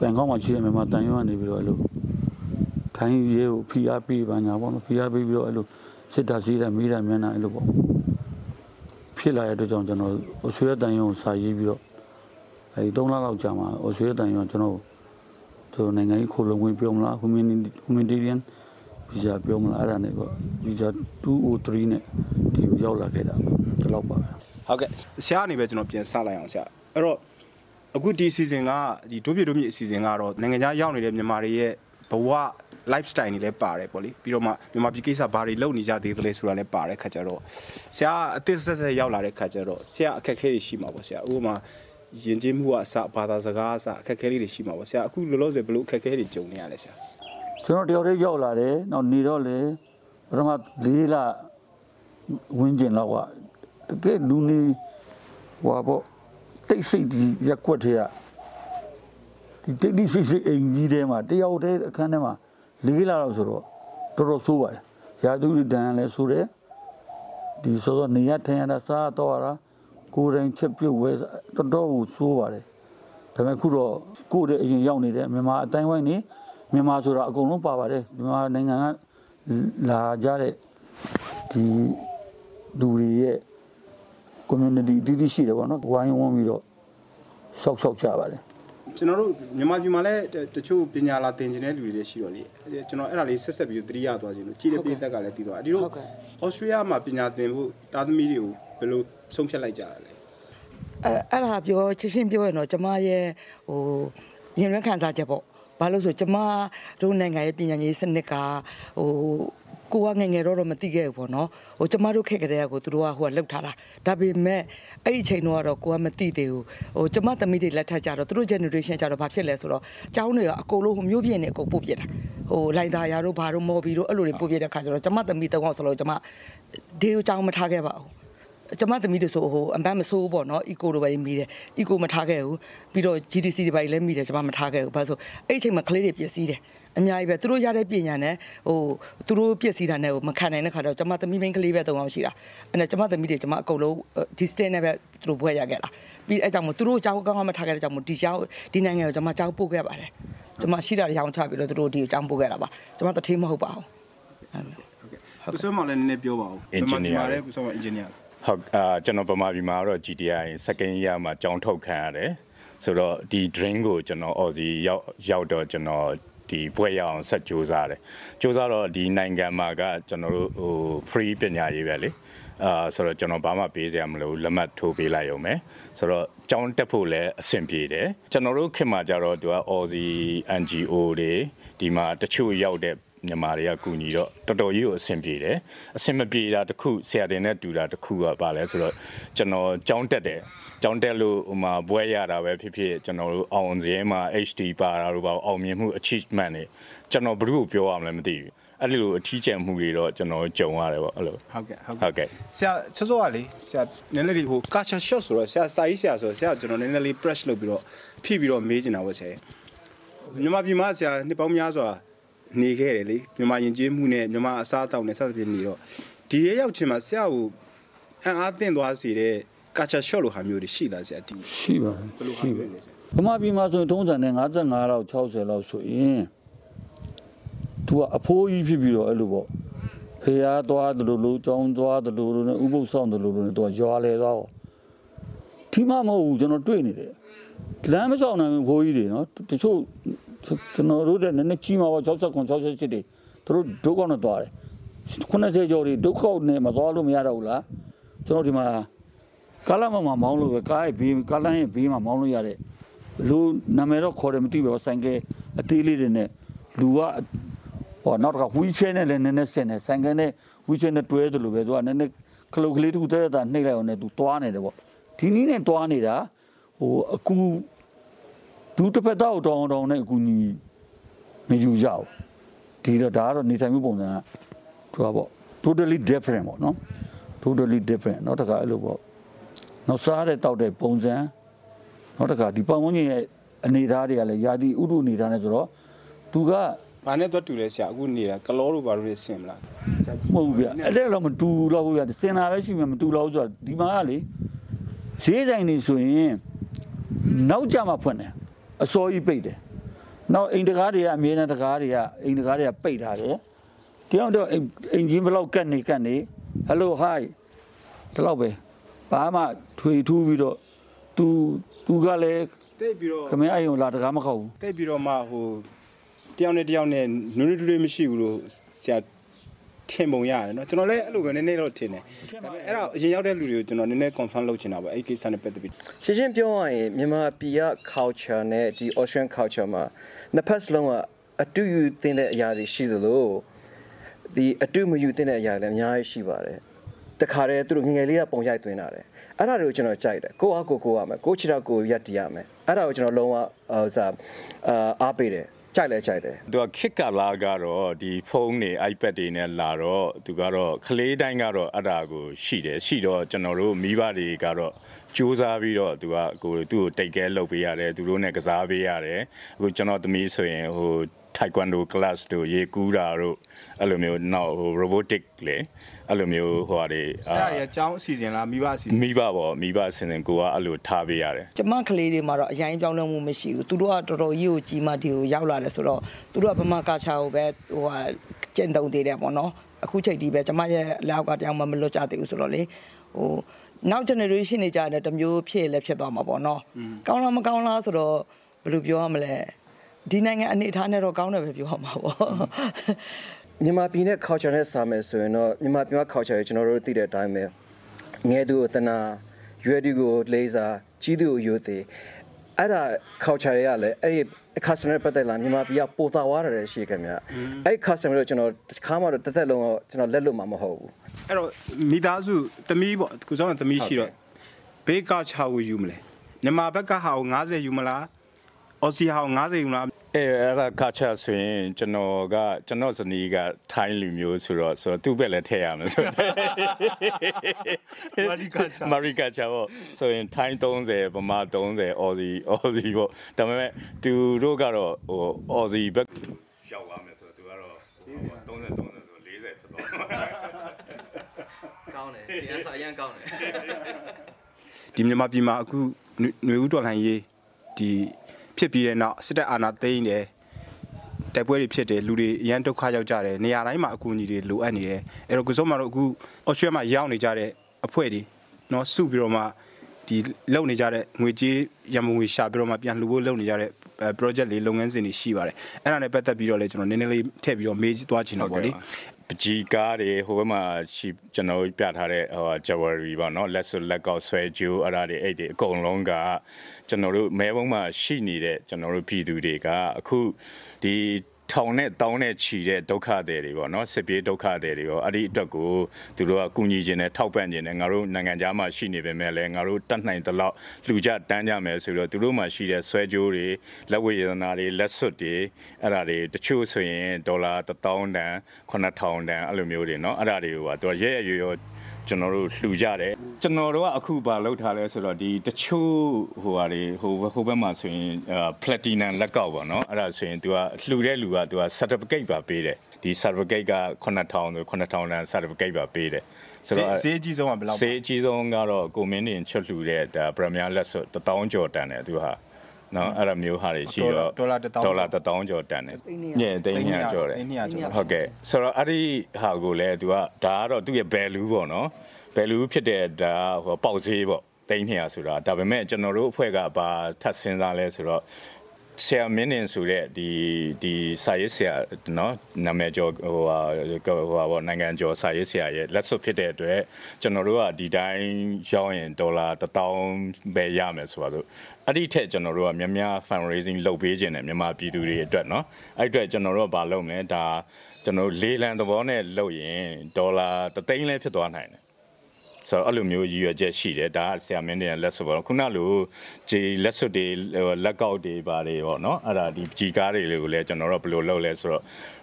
ဘန်ကောက်မှာရှိတဲ့မြန်မာတန်ရွာနေပြီးတော့အဲ့လိုထိုင်းရဲကိုဖိအားပေးပါညာပေါ့နော်ဖိအားပေးပြီးတော့အဲ့လိုစစ်တာစီးတာမိတာမျက်နှာအဲ့လိုပေါ့ ဖြစ်လာတဲ့အတွက်ကြောင့်ကျွန်တော်အိုဆွေရတန်ရွာကိုစာရေးပြီးတော့အဲဒီ3လလောက်ကြာမှာအိုဆွေရတန်ရွာကျွန်တော်တို့နိုင်ငံကြီးခိုလုံဝင်ပြောမလား humanitarian visa ပြောမလားအဲ့ဒါနဲ့ပေါ့ visa 203နဲ့ဒီကိုရောက်လာခဲ့တာဒီလောက်ပါပဲဟုတ်ကဲ့ဆရာအနေပဲကျွန်တော်ပြန်စလိုက်အောင်ဆရာအဲ့တော့အခုဒီ season ကဒီဒုပြဒုမြေအစီအစဉ်ကတော့နိုင်ငံခြားရောက်နေတဲ့မြန်မာတွေရဲ့ဘဝ lifestyle တွေလည်းပါတယ်ပေါ့လေပြီးတော့မှမြန်မာပြည်ကိစ္စဘာတွေလုပ်နေကြသေးသလဲဆိုတာလည်းပါတယ်ခါကြတော့ဆရာအသစ်ဆက်ဆက်ရောက်လာတဲ့ခါကြတော့ဆရာအခက်အခဲတွေရှိမှာပေါ့ဆရာဥပမာယဉ်ကျေးမှုကအစဘာသာစကားအစအခက်အခဲလေးတွေရှိမှာပေါ့ဆရာအခုလောလောဆယ်ဘယ်လိုအခက်အခဲတွေကြုံနေရလဲဆရာကျွန်တော်တယောက်တည်းရောက်လာတယ်နောက်နေတော့လေပထမ၄လဝင်းကျင်လောက်ကတကယ်လူနေဟွာပေါ့တိတ်ဆိတ်ဒီရက်ကွက်ထဲကဒီတိတ်တိတ်ဆိတ်ဆိတ်အိမ်ကြီးထဲမှာတယောက်တည်းအခန်းထဲမှာ၄ လလောက်ဆိုတော့တော်တော်ဆိုးပါတယ်ရာသူတန်လည်းဆိုးတယ်ဒီဆိုတော့နေရထိုင်ရတာစားတော့ရတာကိုယ်တိုင်ချက်ပြုတ်ဝဲတော်တော်ကိုဆိုးပါတယ်ဒါပေမဲ့ခုတော့ကိုယ်တည်းအရင်ရောက်နေတဲ့မြန်မာအတိုင်းဝိုင်းနေမြန်မာဆိုတာအကုန်လုံးပါပါတယ်မြန်မာနိုင်ငံကလာကြတဲ့ဒီလူတွေရဲ့ community အတီးတီးရှိတယ်ပေါ့နော်ဝိုင်းဝန်းပြီးတော့ရှောက်ရှောက်ကြပါတယ် ကျွန်တော်တို့မြန်မာပြည်မှာလည်းတချို့ပညာလာသင်ခြင်းတဲ့လူတွေလည်းရှိတော့လေကျွန်တော်အဲ့ဒါလေးဆက်ဆက်ပြီးသတိရသွားခြင်းလို့ကြည်တဲ့ပြည်သက်ကလည်းသိသွားအဒီတို့ဩစတြေးလျမှာပညာသင်ဖို့တာသမီတွေကိုဘယ်လိုဆုံးဖြတ်လိုက်ကြတာလဲအဲအဲ့ဒါပြောချင်းချင်းပြောရင်တော့ကျမရဲ့ဟိုရင်ရခံစားချက်ပေါ့ဘာလို့ဆိုကျမတို့နိုင်ငံရဲ့ပညာရေးစနစ်ကဟို ကိုကငယ်ငယ်တော့တော့မသိခဲ့ဘူးပေါ့နော်ဟိုကျမတို့ခက်ကလေးကကိုသူတို့ကဟိုကလောက်ထားတာဒါပေမဲ့အဲ့ဒီအချိန်တော့ကတော့ကိုကမသိသေးဘူးဟိုကျမသမီးတွေလက်ထက်ကြတော့သူတို့ generation ကြတော့ဘာဖြစ်လဲဆိုတော့ကျောင်းတွေကအကုန်လုံးဟိုမျိုးပြင်းနေအကုန်ပို့ပြစ်တာဟိုလိုင်သာယာတို့ဘာတို့မော်ဘီတို့အဲ့လိုတွေပို့ပြစ်တဲ့ခါကျတော့ကျမသမီးတောင်းအောင်ဆိုလို့ကျမဒေးကိုကျောင်းမထားခဲ့ပါဘူး ကျမသမီးတို့ဆိုဟိုအပန်းမဆိုးဘူးပေါ့နော် eco လိုပဲမိတယ် eco မထားခဲ့ဘူးပြီးတော့ GDC တွေပါလည်းမိတယ်ကျမမထားခဲ့ဘူးဘာလို့ဆိုအဲ့အချိန်မှာကလေးတွေပြည့်စည်တယ်အများကြီးပဲသူတို့ရတဲ့ပညာနဲ့ဟိုသူတို့ပြည့်စည်တာနဲ့ဟိုမခံနိုင်တဲ့ခါတော့ကျမသမီးမင်းကလေးပဲတုံအောင်ရှိတာအဲ့နဲ့ကျမသမီးတွေကျမအကုန်လုံးဒီ state နဲ့ပဲသူတို့ဘွဲရခဲ့တာပြီးအဲ့ကြောင့်မို့သူတို့အကြောင်းကောင်းကောင်းမထားခဲ့တဲ့ကြောင့်မို့ဒီကြောင်းဒီနိုင်ငံကိုကျမကြောင်းပို့ခဲ့ပါတယ်ကျမရှိတာရောင်းချပြီးတော့သူတို့ဒီကိုကြောင်းပို့ခဲ့တာပါကျမတထေးမဟုတ်ပါဘူးကိုစောမောင်လည်းနည်းနည်းပြောပါဦး Engineer မြန်မာပြည်မှာလည်းကိုစောမောင် engineer ဟုတ်အာကျွန်တော်ဗမာပြည်မှာတော့ GTI second year မှာကြောင်းထုတ်ခံရတယ်ဆိုတော့ဒီ drink ကိုကျွန်တော် Aussie ရောက်ရောက်တော့ကျွန်တော်ဒီဘွဲရအောင်ဆက်ကြိုးစားတယ်ကြိုးစားတော့ဒီနိုင်ငံမှာကကျွန်တော်တို့ဟို free ပညာရေးပဲလေအာဆိုတော့ကျွန်တော်ဘာမှပေးစရာမလိုဘူးလက်မှတ်ထိုးပေးလိုက်ရုံပဲဆိုတော့ကြောင်းတက်ဖို့လည်းအဆင်ပြေတယ်ကျွန်တော်တို့ခင်မှာကြတော့သူက Aussie NGO တွေဒီမှာတချို့ရောက်တဲ့ မြန်မာတွေကကူညီတော့တော်တော်ကြီးကိုအဆင်ပြေတယ်အဆင်မပြေတာတစ်ခုဆရာတင်နဲ့တူတာတစ်ခုကပါလဲဆိုတော့ကျွန်တော်ကြောင်းတက်တယ်ကြောင်းတက်လို့ဟိုမှာဘွဲရတာပဲဖြစ်ဖြစ်ကျွန်တော်တို့အောင်စင်းမှာ HD ပါတာတို့ပါအောင်မြင်မှု achievement တွေကျွန်တော်ဘယ်သူ့ကိုပြောရမလဲမသိဘူးအဲ့လိုအထီးကျန်မှုတွေတော့ကျွန်တော်ကြုံရတယ်ပေါ့အဲ့လိုဟုတ်ကဲ့ဟုတ်ဟုတ်ကဲ့ဆရာစောစောကလေဆရာနည်းနည်းလေးဟို culture shock ဆိုတော့ဆရာစာရေးဆရာဆိုတော့ဆရာကကျွန်တော်နည်းနည်းလေး press လုပ်ပြီးတော့ဖိပြီးတော့မေးချင်တာပေါ့ဆရာမြန်မာပြည်မှာဆရာနှစ်ပေါင်းများစွာ နေခဲ့တယ်လေမြန်မာယဉ်ကျေးမှုနဲ့မြန်မာအစားအသောက်နဲ့ဆက်စပ်ပြီးနေတော့ဒီရဲရောက်ချင်းမှာဆရာကိုအံ့အားသင့်သွားစေတဲ့ culture shock လိုဟာမျိုးတွေရှိလားဆရာဒီရှိပါတယ်ရှိပါဗမာပြည်မှာဆိုရင်ထုံးစံနဲ့55လောက်60လောက်ဆိုရင်သူကအဖိုးကြီးဖြစ်ပြီးတော့အဲ့လိုပေါ့ဖေးအားသွားတယ်လို့လို့ကြောင်းသွားတယ်လို့လို့နဲ့ဥပုပ်ဆောင်တယ်လို့လို့နဲ့သူကရွာလေသွားပေါ့ဒီမှမဟုတ်ဘူးကျွန်တော်တွေ့နေတယ်လမ်းမဆောင်နိုင်ဘူးဘိုးကြီးတွေနော်တချို့ ကျွန်တော်တို့တဲ့နည်းနည်းကြီးမှာပေါ့69 68တွေသူတို့ဒုက္ခနဲ့သွားတယ်90ကျော်တွေဒုက္ခနဲ့မသွားလို့မရတော့ဘူးလားကျွန်တော်ဒီမှာကားလမ်းမှာမောင်းလို့ပဲကားရဲ့ဘေးကားလမ်းရဲ့ဘေးမှာမောင်းလို့ရတဲ့လူနာမည်တော့ခေါ်တယ်မသိဘူးဆိုင်ကယ်အသေးလေးတွေနဲ့လူကဟောနောက်တစ်ခါဝီချဲနဲ့လည်းနည်းနည်းဆင်တယ်ဆိုင်ကယ်နဲ့ဝီချဲနဲ့တွဲတယ်လို့ပဲသူကနည်းနည်းခလုတ်ကလေးတစ်ခုတည်းတာနှိပ်လိုက်အောင်နဲ့သူတွားနေတယ်ပေါ့ဒီနည်းနဲ့တွားနေတာဟိုအကူ ဒူးတစ်ဖက်တော့တောင်းတောင်းနဲ့အကူကြီးမယူကြဘူးဒီတော့ဒါကတော့နေထိုင်မှုပုံစံကသူကပေါ့ totally different ပေါ့နော် totally different နောက်တစ်ခါအဲ့လိုပေါ့နောက်စားတဲ့တောက်တဲ့ပုံစံနောက်တစ်ခါဒီပတ်ဝန်းကျင်ရဲ့အနေအထားတွေကလည်းယာတိဥဒုအနေအထားနဲ့ဆိုတော့သူကဘာနဲ့တော့တူလဲဆရာအခုနေတာကလောတို့ဘာလို့လဲဆင်မလားမဟုတ်ဘူးဗျအဲ့ဒါတော့မတူတော့ဘူးဗျစင်တာပဲရှိမှမတူတော့ဘူးဆိုတော့ဒီမှာကလေဈေးဆိုင်နေဆိုရင်နောက်ကြမှာဖွင့်တယ် အစောကြီးပိတ်တယ်နောက်အိမ်တကားတွေကအမြဲတမ်းတကားတွေကအိမ်တကားတွေကပိတ်ထားတယ်တယောက်တော့အိမ်ချင်းဘလောက်ကတ်နေကတ်နေဟယ်လိုဟိုင်းဒီလောက်ပဲဘာမှထွေထူးပြီးတော့ तू तू ကလည်းတိတ်ပြီးတော့ခမင်းအယုံလာတကားမခောက်ဘူးတိတ်ပြီးတော့မှဟိုတယောက်နဲ့တယောက်နဲ့နူးနူးတူတူမရှိဘူးလို့ဆရာ ထင်ပုံရတယ်เนาะကျွန်တော်လည်းအဲ့လိုပဲနည်းနည်းတော့ထင်တယ်ဒါပေမဲ့အဲ့ဒါအရင်ရောက်တဲ့လူတွေကိုကျွန်တော်နည်းနည်း confirm လုပ်ချင်တာပေါ့အဲ့ဒီကိစ္စနဲ့ပတ်သက်ပြီး ရှင်းရှင်းပြောရရင်မြန်မာပြည်က culture နဲ့ဒီ Australian culture မှာနှစ်ဖက်စလုံးကအတူယူသင်တဲ့အရာတွေရှိသလိုဒီအတူမယူသင်တဲ့အရာတွေလည်းအများကြီးရှိပါတယ်တခါတည်းသူတို့ငယ်ငယ်လေးကပုံရိုက်သွင်းတာတယ်အဲ့ဒါတွေကိုကျွန်တော်ကြိုက်တယ်ကိုအားကိုကိုရမယ်ကိုချီတော့ကိုရက်တည်ရမယ်အဲ့ဒါကိုကျွန်တော်လုံးဝဟိုစားအာအားပေးတယ် ကြိုက်လဲကြိုက်တယ်သူကခစ်ကလာကတော့ဒီဖုန်းတွေ iPad တွေနဲ့လာတော့သူကတော့ကလေးတိုင်းကတော့အဲ့ဒါကိုရှိတယ်ရှိတော့ကျွန်တော်တို့မိဘတွေကတော့စူးစမ်းပြီးတော့သူကကိုသူ့ကိုတိတ်ကဲလုပ်ပေးရတယ်သူတို့နဲ့ကစားပေးရတယ်အခုကျွန်တော်သမီးဆိုရင်ဟို taekwondo class တို့ရေကူးတာတို့အဲ့လိုမျိုးနောက်ဟို robotic လေအဲ့လိုမျိုးဟိုဟာတွေအဲ့ဒါကြီးအကြောင်းအစီအစဉ်လားမိဘအစီအစဉ်မိဘပေါ့မိဘအစဉ်စဉ်ကိုကအဲ့လိုထားပေးရတယ်ကျမကလေးတွေမှာတော့အရင်ပြောင်းလဲမှုမရှိဘူးသူတို့ကတော်တော်ကြီးကိုကြီးမှဒီကိုရောက်လာတယ်ဆိုတော့သူတို့ကဗမာကာချာကိုပဲဟိုဟာကျင့်သုံးသေးတယ်ပေါ့နော်အခုချိန်ဒီပဲကျမရဲ့လောက်ကတယောက်မှမလွတ်ကြသေးဘူးဆိုတော့လေဟိုနောက် generation တွေကြာတယ်တမျိုးဖြစ်လည်းဖြစ်သွားမှာပေါ့နော်ကောင်းလားမကောင်းလားဆိုတော့ဘယ်လိုပြောရမလဲ ဒီနိုင်ငံအနေအထားနဲ့တော့ကောင်းတယ်ပဲပြောရမှာပေါ့မြန်မာပြည်နဲ့ culture နဲ့စာမယ်ဆိုရင်တော့မြန်မာပြည်မှာ culture ကိုကျွန်တော်တို့သိတဲ့အတိုင်းပဲငယ်သူကိုတနာရွယ်သူကိုလေးစားကြီးသူကိုယိုသေးအဲ့ဒါ culture တွေကလည်းအဲ့ဒီ customer ပတ်သက်လာမြန်မာပြည်ကပိုသာဝါရတယ်ရှိခင်ဗျအဲ့ customer ကိုကျွန်တော်တစ်ခါမှတော့တစ်သက်လုံးတော့ကျွန်တော်လက်လွတ်မှာမဟုတ်ဘူးအဲ့တော့မိသားစုသမီးပေါ့ကိုစောင်းသမီးရှိတော့ဘေးကချာကိုယူမလဲမြန်မာဘက်ကဟာကို90ယူမလား အော်စီဟောင်း90ယူလားအဲအဲ့ဒါကာချာဆိုရင်ကျွန်တော်ကကျွန်တော်ဇနီးကထိုင်းလူမျိုးဆိုတော့ဆိုတော့သူ့ဘက်လည်းထည့်ရမယ်ဆိုတော့မာရီကာချာမာရီကာချာပေါ့ဆိုရင်ထိုင်း30ဗမာ30အော်စီအော်စီပေါ့ဒါပေမဲ့သူတို့ကတော့ဟိုအော်စီဘက်ရောက်လာမယ်ဆိုတော့သူကတော့30 30ဆို40ဖြစ်သွားကောင်းတယ်တရားစာအရင်ကောင်းတယ်ဒီမြန်မာပြည်မှာအခုຫນွေဦးတော်လှန်ရေးဒီ ဖြစ်ပြီးတဲ့နောက်စစ်တပ်အာဏာသိမ်းတယ်တိုက်ပွဲတွေဖြစ်တယ်လူတွေအရန်ဒုက္ခရောက်ကြတယ်နေရာတိုင်းမှာအကူအညီတွေလိုအပ်နေတယ်အဲ့တော့ကိုစုံမတို့အခုအော်စတြေးလျမှာရောက်နေကြတဲ့အဖွဲ့တွေနော်စုပြီးတော့မှဒီလုံနေကြတဲ့ငွေကြေးရမငွေရှာပြီးတော့မှပြန်လှူဖို့လုံနေကြတဲ့ project လေးလုပ်ငန်းစဉ်တွေရှိပါတယ်အဲ့ဒါနဲ့ပတ်သက်ပြီးတော့လည်းကျွန်တော်နည်းနည်းလေးထည့်ပြီးတော့မေးသွားချင်တော့ဗောလေပကြီးကားတွေဟိုဘက်မှာရှိကျွန်တော်ပြထားတဲ့ဟို jewelry ပေါ့နော်လက်စွပ်လက်ကောက်ဆွဲကြိုးအဲ့ဒါတွေအဲ့ဒီအကုန်လုံးကကျွန်တော်တို့မဲဘုံမှာရှိနေတဲ့ကျွန်တော်တို့ပြည်သူတွေကအခုဒီ ထောင်နဲ့တောင်းနဲ့ခြီတဲ့ဒုက္ခတွေတွေပေါ့နော်စစ်ပြေးဒုက္ခတွေတွေရောအဲ့ဒီအတွက်ကိုသူတို့ကကူညီခြင်းနဲ့ထောက်ပံ့ခြင်းနဲ့ငါတို့နိုင်ငံသားမှာရှိနေပေမဲ့လည်းငါတို့တတ်နိုင်သလောက်လှူကြတန်းကြမယ်ဆိုတော့သူတို့မှာရှိတဲ့ဆွဲကြိုးတွေလက်ဝဲရတနာတွေလက်စွပ်တွေအဲ့ဒါတွေတချို့ဆိုရင်ဒေါ်လာ1000တန်9000တန်အဲ့လိုမျိုးတွေနော်အဲ့ဒါတွေကိုကသူကရဲရဲရောရော ကျွန်တော်တို့လှူကြတယ်ကျွန်တော်တို့ကအခုပါလောက်ထားလဲဆိုတော့ဒီတချို့ဟိုဟာတွေဟိုဟိုဘက်မှာဆိုရင်အာ platinum လက်ကောက်ပေါ့နော်အဲ့ဒါဆိုရင် तू ကလှူတဲ့လူက तू က certificate ပါပေးတယ်ဒီ certificate က9000ဆို9000တန် certificate ပါပေးတယ်ဆိုတော့ဈေးအကြီးဆုံးကဘယ်လောက်ပါဈေးအကြီးဆုံးကတော့ကိုမင်းနေချွတ်လှူတဲ့ဒါ premier လက်ဆို1000ကျော်တန်တယ်သူဟာ နော်အဲ့လိုမျိုးဟာတွေရှိတော့ဒေါ်လာ1000ဒေါ်လာ1000ကျော်တန်တယ်ညသိန်း200ကျော်တယ်သိန်း200ကျော်ဟုတ်ကဲ့ဆိုတော့အဲ့ဒီဟာကိုလည်း तू ကဒါကတော့သူ့ရဲ့ value ပေါ့နော် value ဖြစ်တဲ့ဒါဟိုပေါက်ဈေးပေါ့သိန်း200ဆိုတာဒါပေမဲ့ကျွန်တော်တို့အဖွဲ့ကဘာထပ်စဉ်းစားလဲဆိုတော့ ဆရာမင်းနေဆိုတဲ့ဒီဒီစာရေးဆရာနော်နာမည်ကျော်ဟိုဟာဟိုဟာပေါ့နိုင်ငံကျော်စာရေးဆရာရဲ့လက်စွပ်ဖြစ်တဲ့အတွက်ကျွန်တော်တို့ကဒီတိုင်းရောင်းရင်ဒေါ်လာ1000ပဲရမယ်ဆိုတော့အဲ့ဒီထက်ကျွန်တော်တို့ကများများ fundraising လုပ်ပေးခြင်းနဲ့မြန်မာပြည်သူတွေအတွက်နော်အဲ့အတွက်ကျွန်တော်တို့ကဘာလုပ်မလဲဒါကျွန်တော်တို့လေးလံသဘောနဲ့လုပ်ရင်ဒေါ်လာ3သိန်းလည်းဖြစ်သွားနိုင်တယ် ဆိုတော့အဲ့လိုမျိုးရည်ရွယ်ချက်ရှိတယ်ဒါကဆရာမင်းတွေလက်စွပ်ပေါ့ခုနလိုဒီလက်စွပ်တွေဟိုလက်ကောက်တွေပါတယ်ပေါ့နော်အဲ့ဒါဒီကြီးကားတွေကိုလည်းကျွန်တော်တို့ဘယ်လိုလုပ်လဲဆိုတော့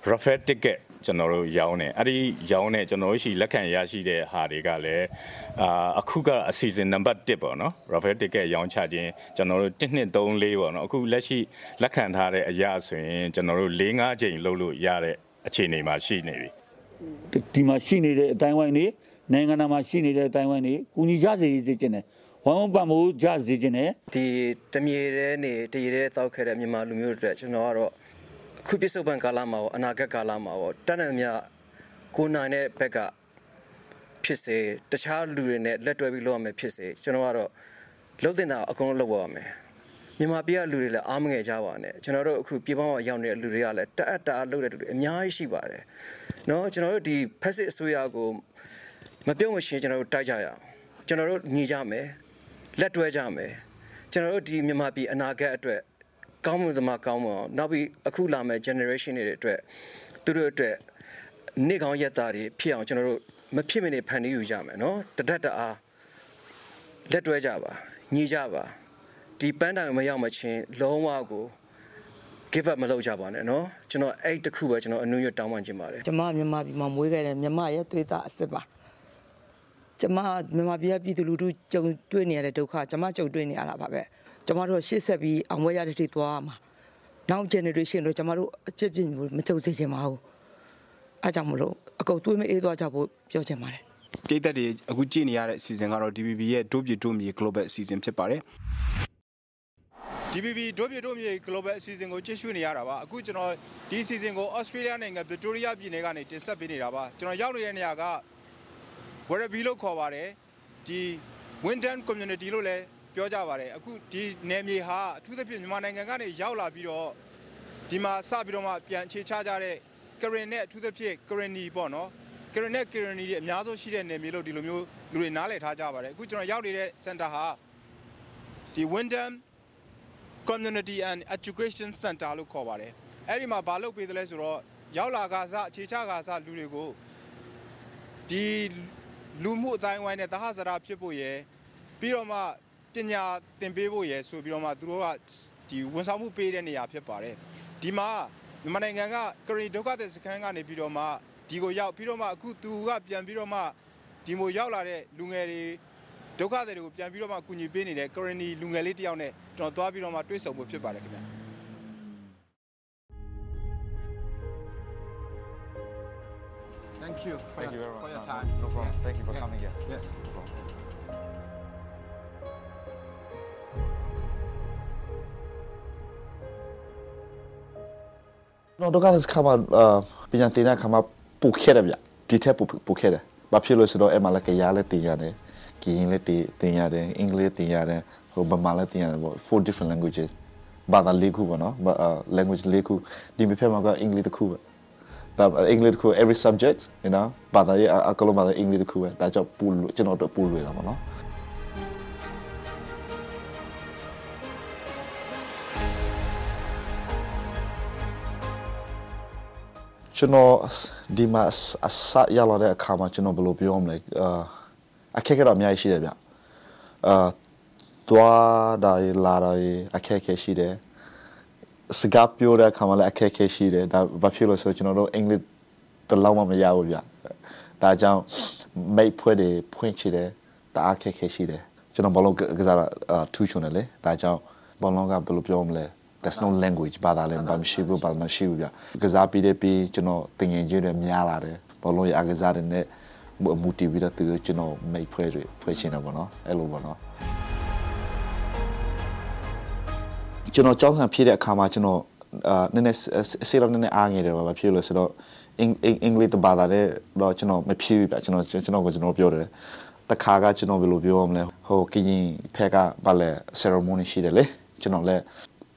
Raffle ticket ကျွန်တော်တို့ရောင်းတယ်အဲ့ဒီရောင်းတဲ့ကျွန်တော်တို့ရှိလက်ခံရရှိတဲ့ဟာတွေကလည်းအာအခုကအစီအစဉ်နံပါတ်1ပေါ့နော် Raffle ticket ရောင်းချခြင်းကျွန်တော်တို့1 2 3 4ပေါ့နော်အခုလက်ရှိလက်ခံထားတဲ့အရာဆိုရင်ကျွန်တော်တို့၄၅ချိန်လုပ်လို့ရတဲ့အခြေအနေမှာရှိနေပြီဒီမှာရှိနေတဲ့အတိုင်းဝိုင်းတွေ နိုင်ငံသားမှာရှိနေတဲ့အတိုင်းဝိုင်းတွေကူညီကြစေစေချင်တယ်ဝမ်းဝမ်းပံ့ပိုးကြစေချင်တယ် ဒီတမြေတဲ့နေတရေတဲ့တောက်ခဲ့တဲ့မြန်မာလူမျိုးတွေအတွက်ကျွန်တော်ကတော့အခုပြစ္ဆုတ်ပံကာလမှာရောအနာဂတ်ကာလမှာရောတတ်နိုင်မြကိုနိုင်တဲ့ဘက်ကဖြစ်စေတခြားလူတွေနဲ့လက်တွဲပြီးလုပ်ရမယ်ဖြစ်စေကျွန်တော်ကတော့လုပ်တင်တာအကုန်လုံးလုပ်ပါမယ်မြန်မာပြည်ကလူတွေလည်းအားမငယ်ကြပါနဲ့ကျွန်တော်တို့အခုပြည်ပမှာရောက်နေတဲ့လူတွေကလည်းတအပ်တအားလုပ်တဲ့လူတွေအများကြီးရှိပါတယ်เนาะကျွန်တော်တို့ဒီ passive အစိုးရကို မပြုတ်မရှင်ကျွန်တော်တို့တိုက်ကြရအောင်ကျွန်တော်တို့ညီကြမယ်လက်တွဲကြမယ်ကျွန်တော်တို့ဒီမြန်မာပြည်အနာဂတ်အတွက်ကောင်းမွန်သမားကောင်းမွန်အောင်နောက်ပြီးအခုလာမယ့် generation တွေအတွက်သူတို့အတွက်နေ့ကောင်းရက်သားတွေဖြစ်အောင်ကျွန်တော်တို့မဖြစ်မနေဖန်တီးယူကြမယ်နော်တဒတ်တအားလက်တွဲကြပါညီကြပါဒီပန်းတိုင်မရောက်မချင်းလုံးဝကို give up မလုပ်ကြပါနဲ့နော်ကျွန်တော်အဲ့တခုပဲကျွန်တော်အနုရတောင်းပန်ခြင်းပါတယ်ကျွန်မမြန်မာပြည်မှာမွေးခဲ့တဲ့မြန်မာရဲ့သွေးသားအစ်စ်ပါ ကျမမြန်မာပြည်ကပြည်သူလူထုကြုံတွေ့နေရတဲ့ဒုက္ခကျမကြုံတွေ့နေရတာပါပဲကျမတို့ရှေ့ဆက်ပြီးအောင်ပွဲရတဲ့ထိသွားမှာနောက် generation တို့ကျမတို့အဖြစ်ဖြစ်မကြုံစေချင်ပါဘူးအားကြောင့်မလို့အကုန်တွေးမအေးသွားကြဖို့ပြောချင်ပါတယ်ပြည်သက်တွေအခုကြည့်နေရတဲ့အစီအစဉ်ကတော့ DBB ရဲ့ဒို့ပြဒို့မြေ Global အစီအစဉ်ဖြစ်ပါတယ် DBB ဒို့ပြဒို့မြေ Global အစီအစဉ်ကိုကြည့်ရှုနေရတာပါအခုကျွန်တော်ဒီအစီအစဉ်ကို Australia နိုင်ငံ Victoria ပြည်နယ်ကနေတင်ဆက်ပေးနေတာပါကျွန်တော်ရောက်နေတဲ့နေရာက Werribee လို့ခေါ်ပါတယ်ဒီ Windham Community လို့လည်းပြောကြပါတယ်အခုဒီနယ်မြေဟာအထူးသဖြင့်မြန်မာနိုင်ငံကနေရောက်လာပြီးတော့ဒီမှာစပြီးတော့မှပြန်အခြေချကြတဲ့ Karen နဲ့အထူးသဖြင့် Kareni ပေါ့နော် Karen နဲ့ Kareni တွေအများဆုံးရှိတဲ့နယ်မြေလို့ဒီလိုမျိုးလူတွေနားလည်ထားကြပါတယ်အခုကျွန်တော်ရောက်နေတဲ့ center ဟာဒီ Windham Community and Education Center လို့ခေါ်ပါတယ်အဲ့ဒီမှာဘာလုပ်ပေးသလဲဆိုတော့ရောက်လာကစားအခြေချကစားလူတွေကိုဒီ လူမှုအတိုင်းဝိုင်းနဲ့တဟဇရာဖြစ်ဖို့ရယ်ပြီးတော့မှပညာသင်ပေးဖို့ရယ်ဆိုပြီးတော့မှသူတို့ကဒီဝန်ဆောင်မှုပေးတဲ့နေရာဖြစ်ပါတယ်ဒီမှာမြန်မာနိုင်ငံကကရီဒုက္ခသည်စခန်းကနေပြီးတော့မှဒီကိုရောက်ပြီးတော့မှအခုသူကပြန်ပြီးတော့မှဒီမိုရောက်လာတဲ့လူငယ်တွေဒုက္ခသည်တွေကိုပြန်ပြီးတော့မှကူညီပေးနေတဲ့ကရီနီလူငယ်လေးတစ်ယောက်နဲ့ကျွန်တော်သွားပြီးတော့မှတွေ့ဆုံဖို့ဖြစ်ပါတယ်ခင်ဗျာ Thank you for Thank you your, very much. for your No, time. No problem. Thank you for Yeah. coming here. Yeah. No problem. ကျွန်တော်တို့ကလည်းခါမှာအာပညာသင်တဲ့ခါမှာပူခဲ့တယ်ဗျဒီထက်ပူပူခဲ့တယ်ဘာဖြစ်လို့ဆိုတော့အဲ့မှာလည်းကြရလည်းတင်ရတယ်ကရင်လည်းတင်တင်ရတယ်အင်္ဂလိပ်တင်ရတယ်ဟိုဗမာလည်းတင်ရတယ်ပေါ့ four different languages ဘာသာလေးခုပေါ့နော်ဘာအာ language လေးခုဒီမြဖက်မှာကအင်္ဂလိပ်တစ်ခုပဲ ဒါအင်္ဂလိပ်တစ်ခု every subject you know ဘာသာရေးအကလုံးဘာသာအင်္ဂလိပ်တစ်ခုပဲဒါကြောင့်ပူလို့ကျွန်တော်တို့ပူလွယ်တာပေါ့နော်ကျွန်တော်ဒီမှာအစရလာတဲ့အခါမှာကျွန်တော်ဘယ်လိုပြောမလဲအာအခက်အခဲတော့အများကြီးရှိတယ်ဗျအာတွားတာရလာတာရအခက်အခဲရှိတယ် စကားပြောတဲ့အခါမှာလည်းအခက်အခဲရှိတယ်ဒါဘာဖြစ်လို့ဆိုတော့ကျွန်တော်တို့အင်္ဂလိပ်တလောက်မှမရဘူးဗျဒါကြောင့်မိတ်ဖွဲ့တွေဖွင့်ချတယ်ဒါအခက်အခဲရှိတယ်ကျွန်တော်ဘလုံးကစားတာထူးချွန်တယ်လေဒါကြောင့်ဘလုံးကဘယ်လိုပြောမလဲ there's no language ဘာသာလည်းဘာမရှိဘူးဘာမရှိဘူးဗျကစားပြီးတဲ့ပြီးကျွန်တော်တင်ငင်ချင်းတွေများလာတယ်ဘောလုံးရအကစားတဲ့နဲ့မူတီပြီးတော့သူတို့ကျွန်တော်မိတ်ဖွဲ့တွေဖွဲ့ချင်တယ်ပေါ့နော်အဲ့လိုပေါ့နော် ကျွန်တော်ကြောင်းဆန်ဖြည့်တဲ့အခါမှာကျွန်တော်အာနည်းနည်းစေတော့နည်းနည်းအားငယ်တယ်ပါဖြစ်လို့ဆိုတော့အင်အင်္ဂလိပ်တဘာသာတဲ့တော့ကျွန်တော်မဖြည့်ဘူးဗျကျွန်တော်ကျွန်တော်ကကျွန်တော်ပြောတယ်တခါကကျွန်တော်ဘယ်လိုပြောရမလဲဟိုကရင်ဖက်ကဘာလဲ ceremony ရှိတယ်လေကျွန်တော်လည်း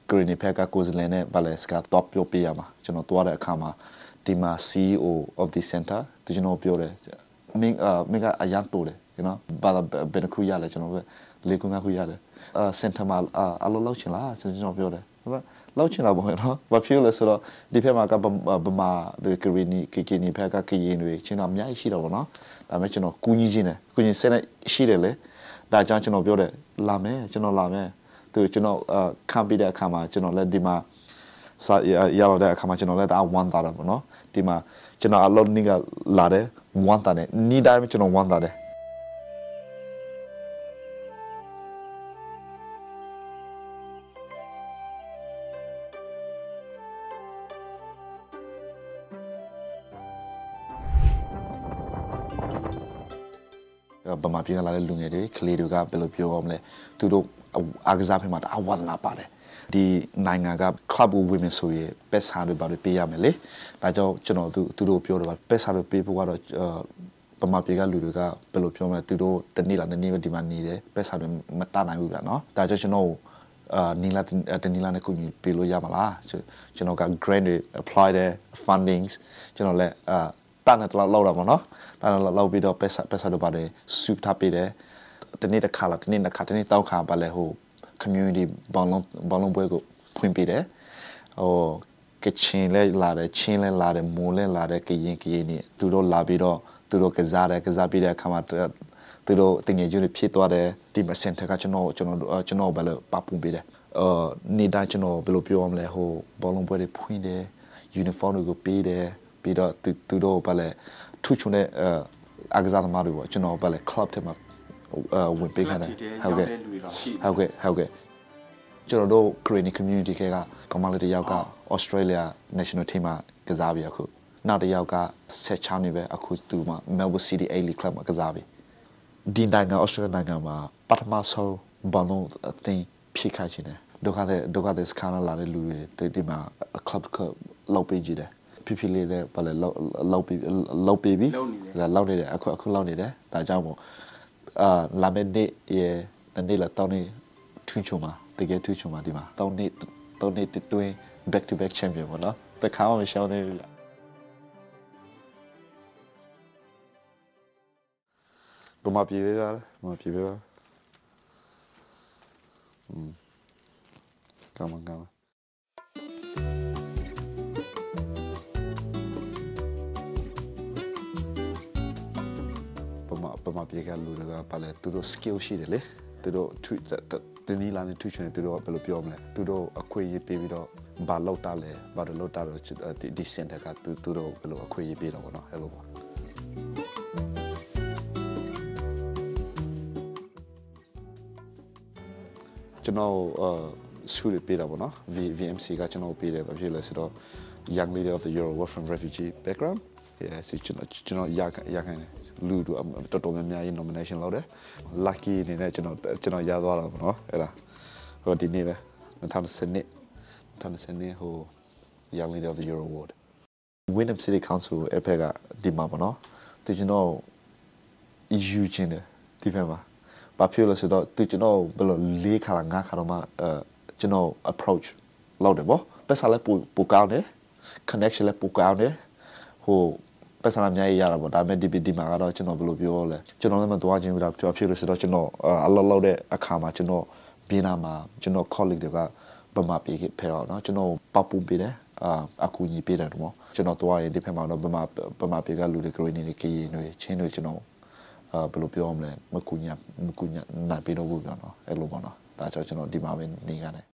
green ဖက်ကကိုယ်စားလှယ်နဲ့ဗလဲစကတော့ပြောပြရမှာကျွန်တော်သွားတဲ့အခါမှာဒီမှာ CEO of the center သူကျွန်တော်ပြောတယ်မင်းအမင်းကအရန်တိုးတယ် you know ဘာဘယ်နှခုရလဲကျွန်တော်ပဲလေကုန်းကခုရတယ် အာ center မှာအလိုလောက်ချင်လားကျွန်တော်ပြောတယ်ဟုတ်လောက်ချင်တာပေါ့နော်ဘာဖြစ်လဲဆိုတော့ဒီဖက်မှာကဗမာဒီကရီနီကီကီနီဖက်ကကရင်တွေချင်းတော့အများကြီးရှိတော့ဗောနော်ဒါပေမဲ့ကျွန်တော်ကူညီခြင်းတယ်ကူညီစက်နဲ့ရှိတယ်လေဒါကြောင့်ကျွန်တော်ပြောတယ်လာမယ်ကျွန်တော်လာမယ်သူကျွန်တော်ခံပြီးတဲ့အခါမှာကျွန်တော်လည်းဒီမှာစာရရတဲ့အခါမှာကျွန်တော်လည်းဒါဝမ်းသာတယ်ပေါ့နော်ဒီမှာကျွန်တော်အလုပ်နေကလာတယ်ဝမ်းသာတယ်နေ့တိုင်းကျွန်တော်ဝမ်းသာတယ် ပြည်ကလာတဲ့လူငယ်တွေကလေးတွေကဘယ်လိုပြောရမလဲသူတို့အားကစားဖက်မှာတအားဝါသနာပါတယ်ဒီနိုင်ငံက club ကိုဝင်မယ်ဆိုရင်ပက်ဆာတွေဘာတွေပေးရမယ်လေဒါကြောင့်ကျွန်တော်သူသူတို့ပြောတယ်ပါပက်ဆာတွေပေးဖို့ကတော့ဗမာပြည်ကလူတွေကဘယ်လိုပြောမလဲသူတို့တနေ့လာတနေ့ပဲဒီမှာနေတယ်ပက်ဆာတွေမတနိုင်ဘူးဗျာနော်ဒါကြောင့်ကျွန်တော်အာနီလာတနီလာနဲ့ကိုညီပေးလို့ရမလားကျွန်တော်က grant တွေ apply တဲ့ fundings ကျွန်တော်လည်းအာ တန်းနဲ့တော့လောက်တာပေါ့နော်တန်းနဲ့လောက်ပြီးတော့ပက်ဆာပက်ဆာတို့ပါတယ် soup ထားပေးတယ်တနေ့တစ်ခါလာတနေ့နှစ်ခါတနေ့တောက်ခါပါလဲဟို community ဘောလုံးဘောလုံးပွဲကိုဖွင့်ပေးတယ်ဟိုကချင်လဲလာတယ်ချင်းလဲလာတယ်မွန်လဲလာတယ်ကရင်ကရင်နေသူတို့လာပြီးတော့သူတို့ကစားတယ်ကစားပြီးတဲ့အခါမှာသူတို့တင်ငယ်ကျွန်းဖြစ်သွားတယ်ဒီမစင်တာကကျွန်တော်ကျွန်တော်ကျွန်တော်ဘယ်လိုပပူပေးတယ်အာနေတိုင်းကျွန်တော်ဘယ်လိုပြောရမလဲဟိုဘောလုံးပွဲတွေဖွင့်တယ် uniform တွေကိုပေးတယ် ပြီးတော့သူတို့ဘာလဲထူးချွန်တဲ့အကစားသမားတွေပေါ့ကျွန်တော်ဘာလဲ club ထဲမှာဝင်ပေးခဲ့တယ်ဟုတ်ကဲ့ဟုတ်ကဲ့ဟုတ်ကဲ့ကျွန်တော်တို့ Crane community ကကမလေးတယောက်က Australia national team မှာကစားပြီးအခုနောက်တစ်ယောက်ကဆက်ချောင်းနေပဲအခုသူမှ Melbourne City A League club မှာကစားပြီးဒီနိုင်ငံ Australia နိုင်ငံမှာပထမဆုံးဘလုံးအသင်းဖြစ်ခိုင်းခြင်းတယ်ဒုက္ခတဲ့ဒုက္ခတဲ့စခန်းလာတဲ့လူတွေဒီမှာ club ကလောက်ပေးကြည့်တယ် ဖြစ်ဖြစ်လေးလည်းဘာလဲလောက်လောက်ပြီးလောက်ပြီးပြီလောက်နေတယ်အခုအခုလောက်နေတယ်ဒါကြောင့်မို့အာလာမက်နေ့ရဲ့နေ့လာတောင်းနေထူးချုံမှာတကယ်ထူးချုံမှာဒီမှာတောင်းနေတောင်းနေတွင်း back to back champion ပေါ့နော်တခါမှမရှောင်းသေးဘူးလားဘမပြေရလားဘမပြေရอืม Come on, come on. ပ ပမာပြေကလူတွေကပါလေသူတို့ skill ရှိတယ်လေသူတို့သူတနည်းလာနေသူချင်တယ်သူတို့ဘယ်လိုပြောမလဲသူတို့အခွင့်အရေးပေးပြီးတော့ဘာလောက်တာလဲဘာလို့လောက်တာလဲဒီဒီစင်တကသူသူတို့ဘယ်လိုအခွင့်အရေးပေးတော့ဗောနော်အဲ့လိုပေါ့ကျွန်တော်အာဆူရပေးတာပေါ့နော် V VMC ကကျွန်တော်ပေးတယ်ဘာဖြစ်လဲဆိုတော့ Young Leader of the Year Award from Refugee Background yeah ဆိုကျွန်တော်ကျွန်တော်ရရခိုင်တယ် လူတို့တော်တော်များများရေး nomination လုပ်တယ် lucky အနေနဲ့ကျွန်တော်ကျွန်တော်ရသွားတာပေါ့နော်အဲ့ဒါဟိုဒီနေ့ပဲ2010နှစ်2010နှစ်ဟို Young Leader of the Year Award Wyndham City Council အဖက်ကဒီမှာပေါ့နော်သူကျွန်တော်ယူချင်းတယ်ဒီဖက်မှာဘာဖြစ်လဲဆိုတော့သူကျွန်တော်ဘယ်လိုလေးခါလားငါးခါတော့မှအဲကျွန်တော် approach လောက်တယ်ဗောပတ်စလည်းပူပူကောင်းတယ် connection လည်းပူကောင်းတယ်ဟို ပတ်စလာအများကြီးရတာပေါ့ဒါပေမဲ့ဒီဒီမှာကတော့ကျွန်တော်ဘယ်လိုပြောလဲကျွန်တော်လည်းမသွားခြင်းဘူးဒါပြောဖြစ်လို့ဆိုတော့ကျွန်တော်အလောက်လောက်တဲ့အခါမှာကျွန်တော်ဘင်းနာမှာကျွန်တော် colleague တွေကဗမာပြေခဲ့ဖဲတော့เนาะကျွန်တော်ပပူပေးတယ်အာအကူညီပေးတယ်တော့ကျွန်တော်သွားရင်ဒီဖက်မှာတော့ဗမာဗမာပြေကလူတွေ green တွေ key တွေချင်းတွေကျွန်တော်အာဘယ်လိုပြောမလဲမကူညာမကူညာနိုင်ပြီးတော့ဘူးပြောနော်အဲ့လိုပေါ့နော်ဒါကြောင့်ကျွန်တော်ဒီမှာပဲနေရတယ်